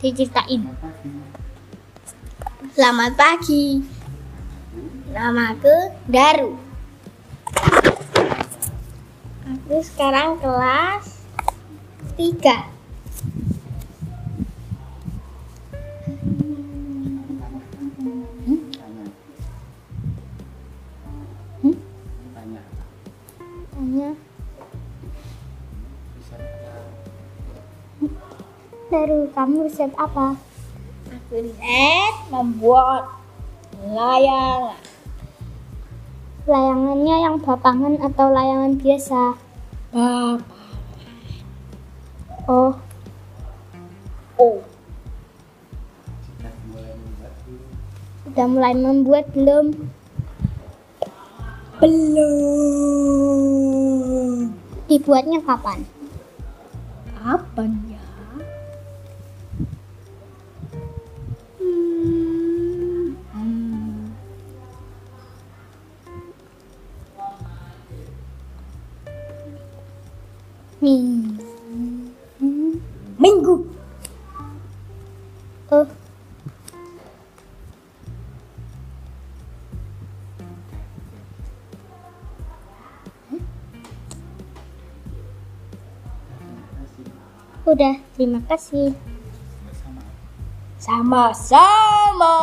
diceritain. Selamat pagi. Namaku Daru. Aku sekarang kelas 3. Tanya. Tanya Daru, kamu resep apa? Aku resep membuat layangan. Layangannya yang bapangan atau layangan biasa? Bapangan. Oh. Oh. Sudah mulai membuat belum? Belum. Dibuatnya kapan? Kapan ya? Minggu. Minggu. Oh. Udah, terima kasih. Sama-sama.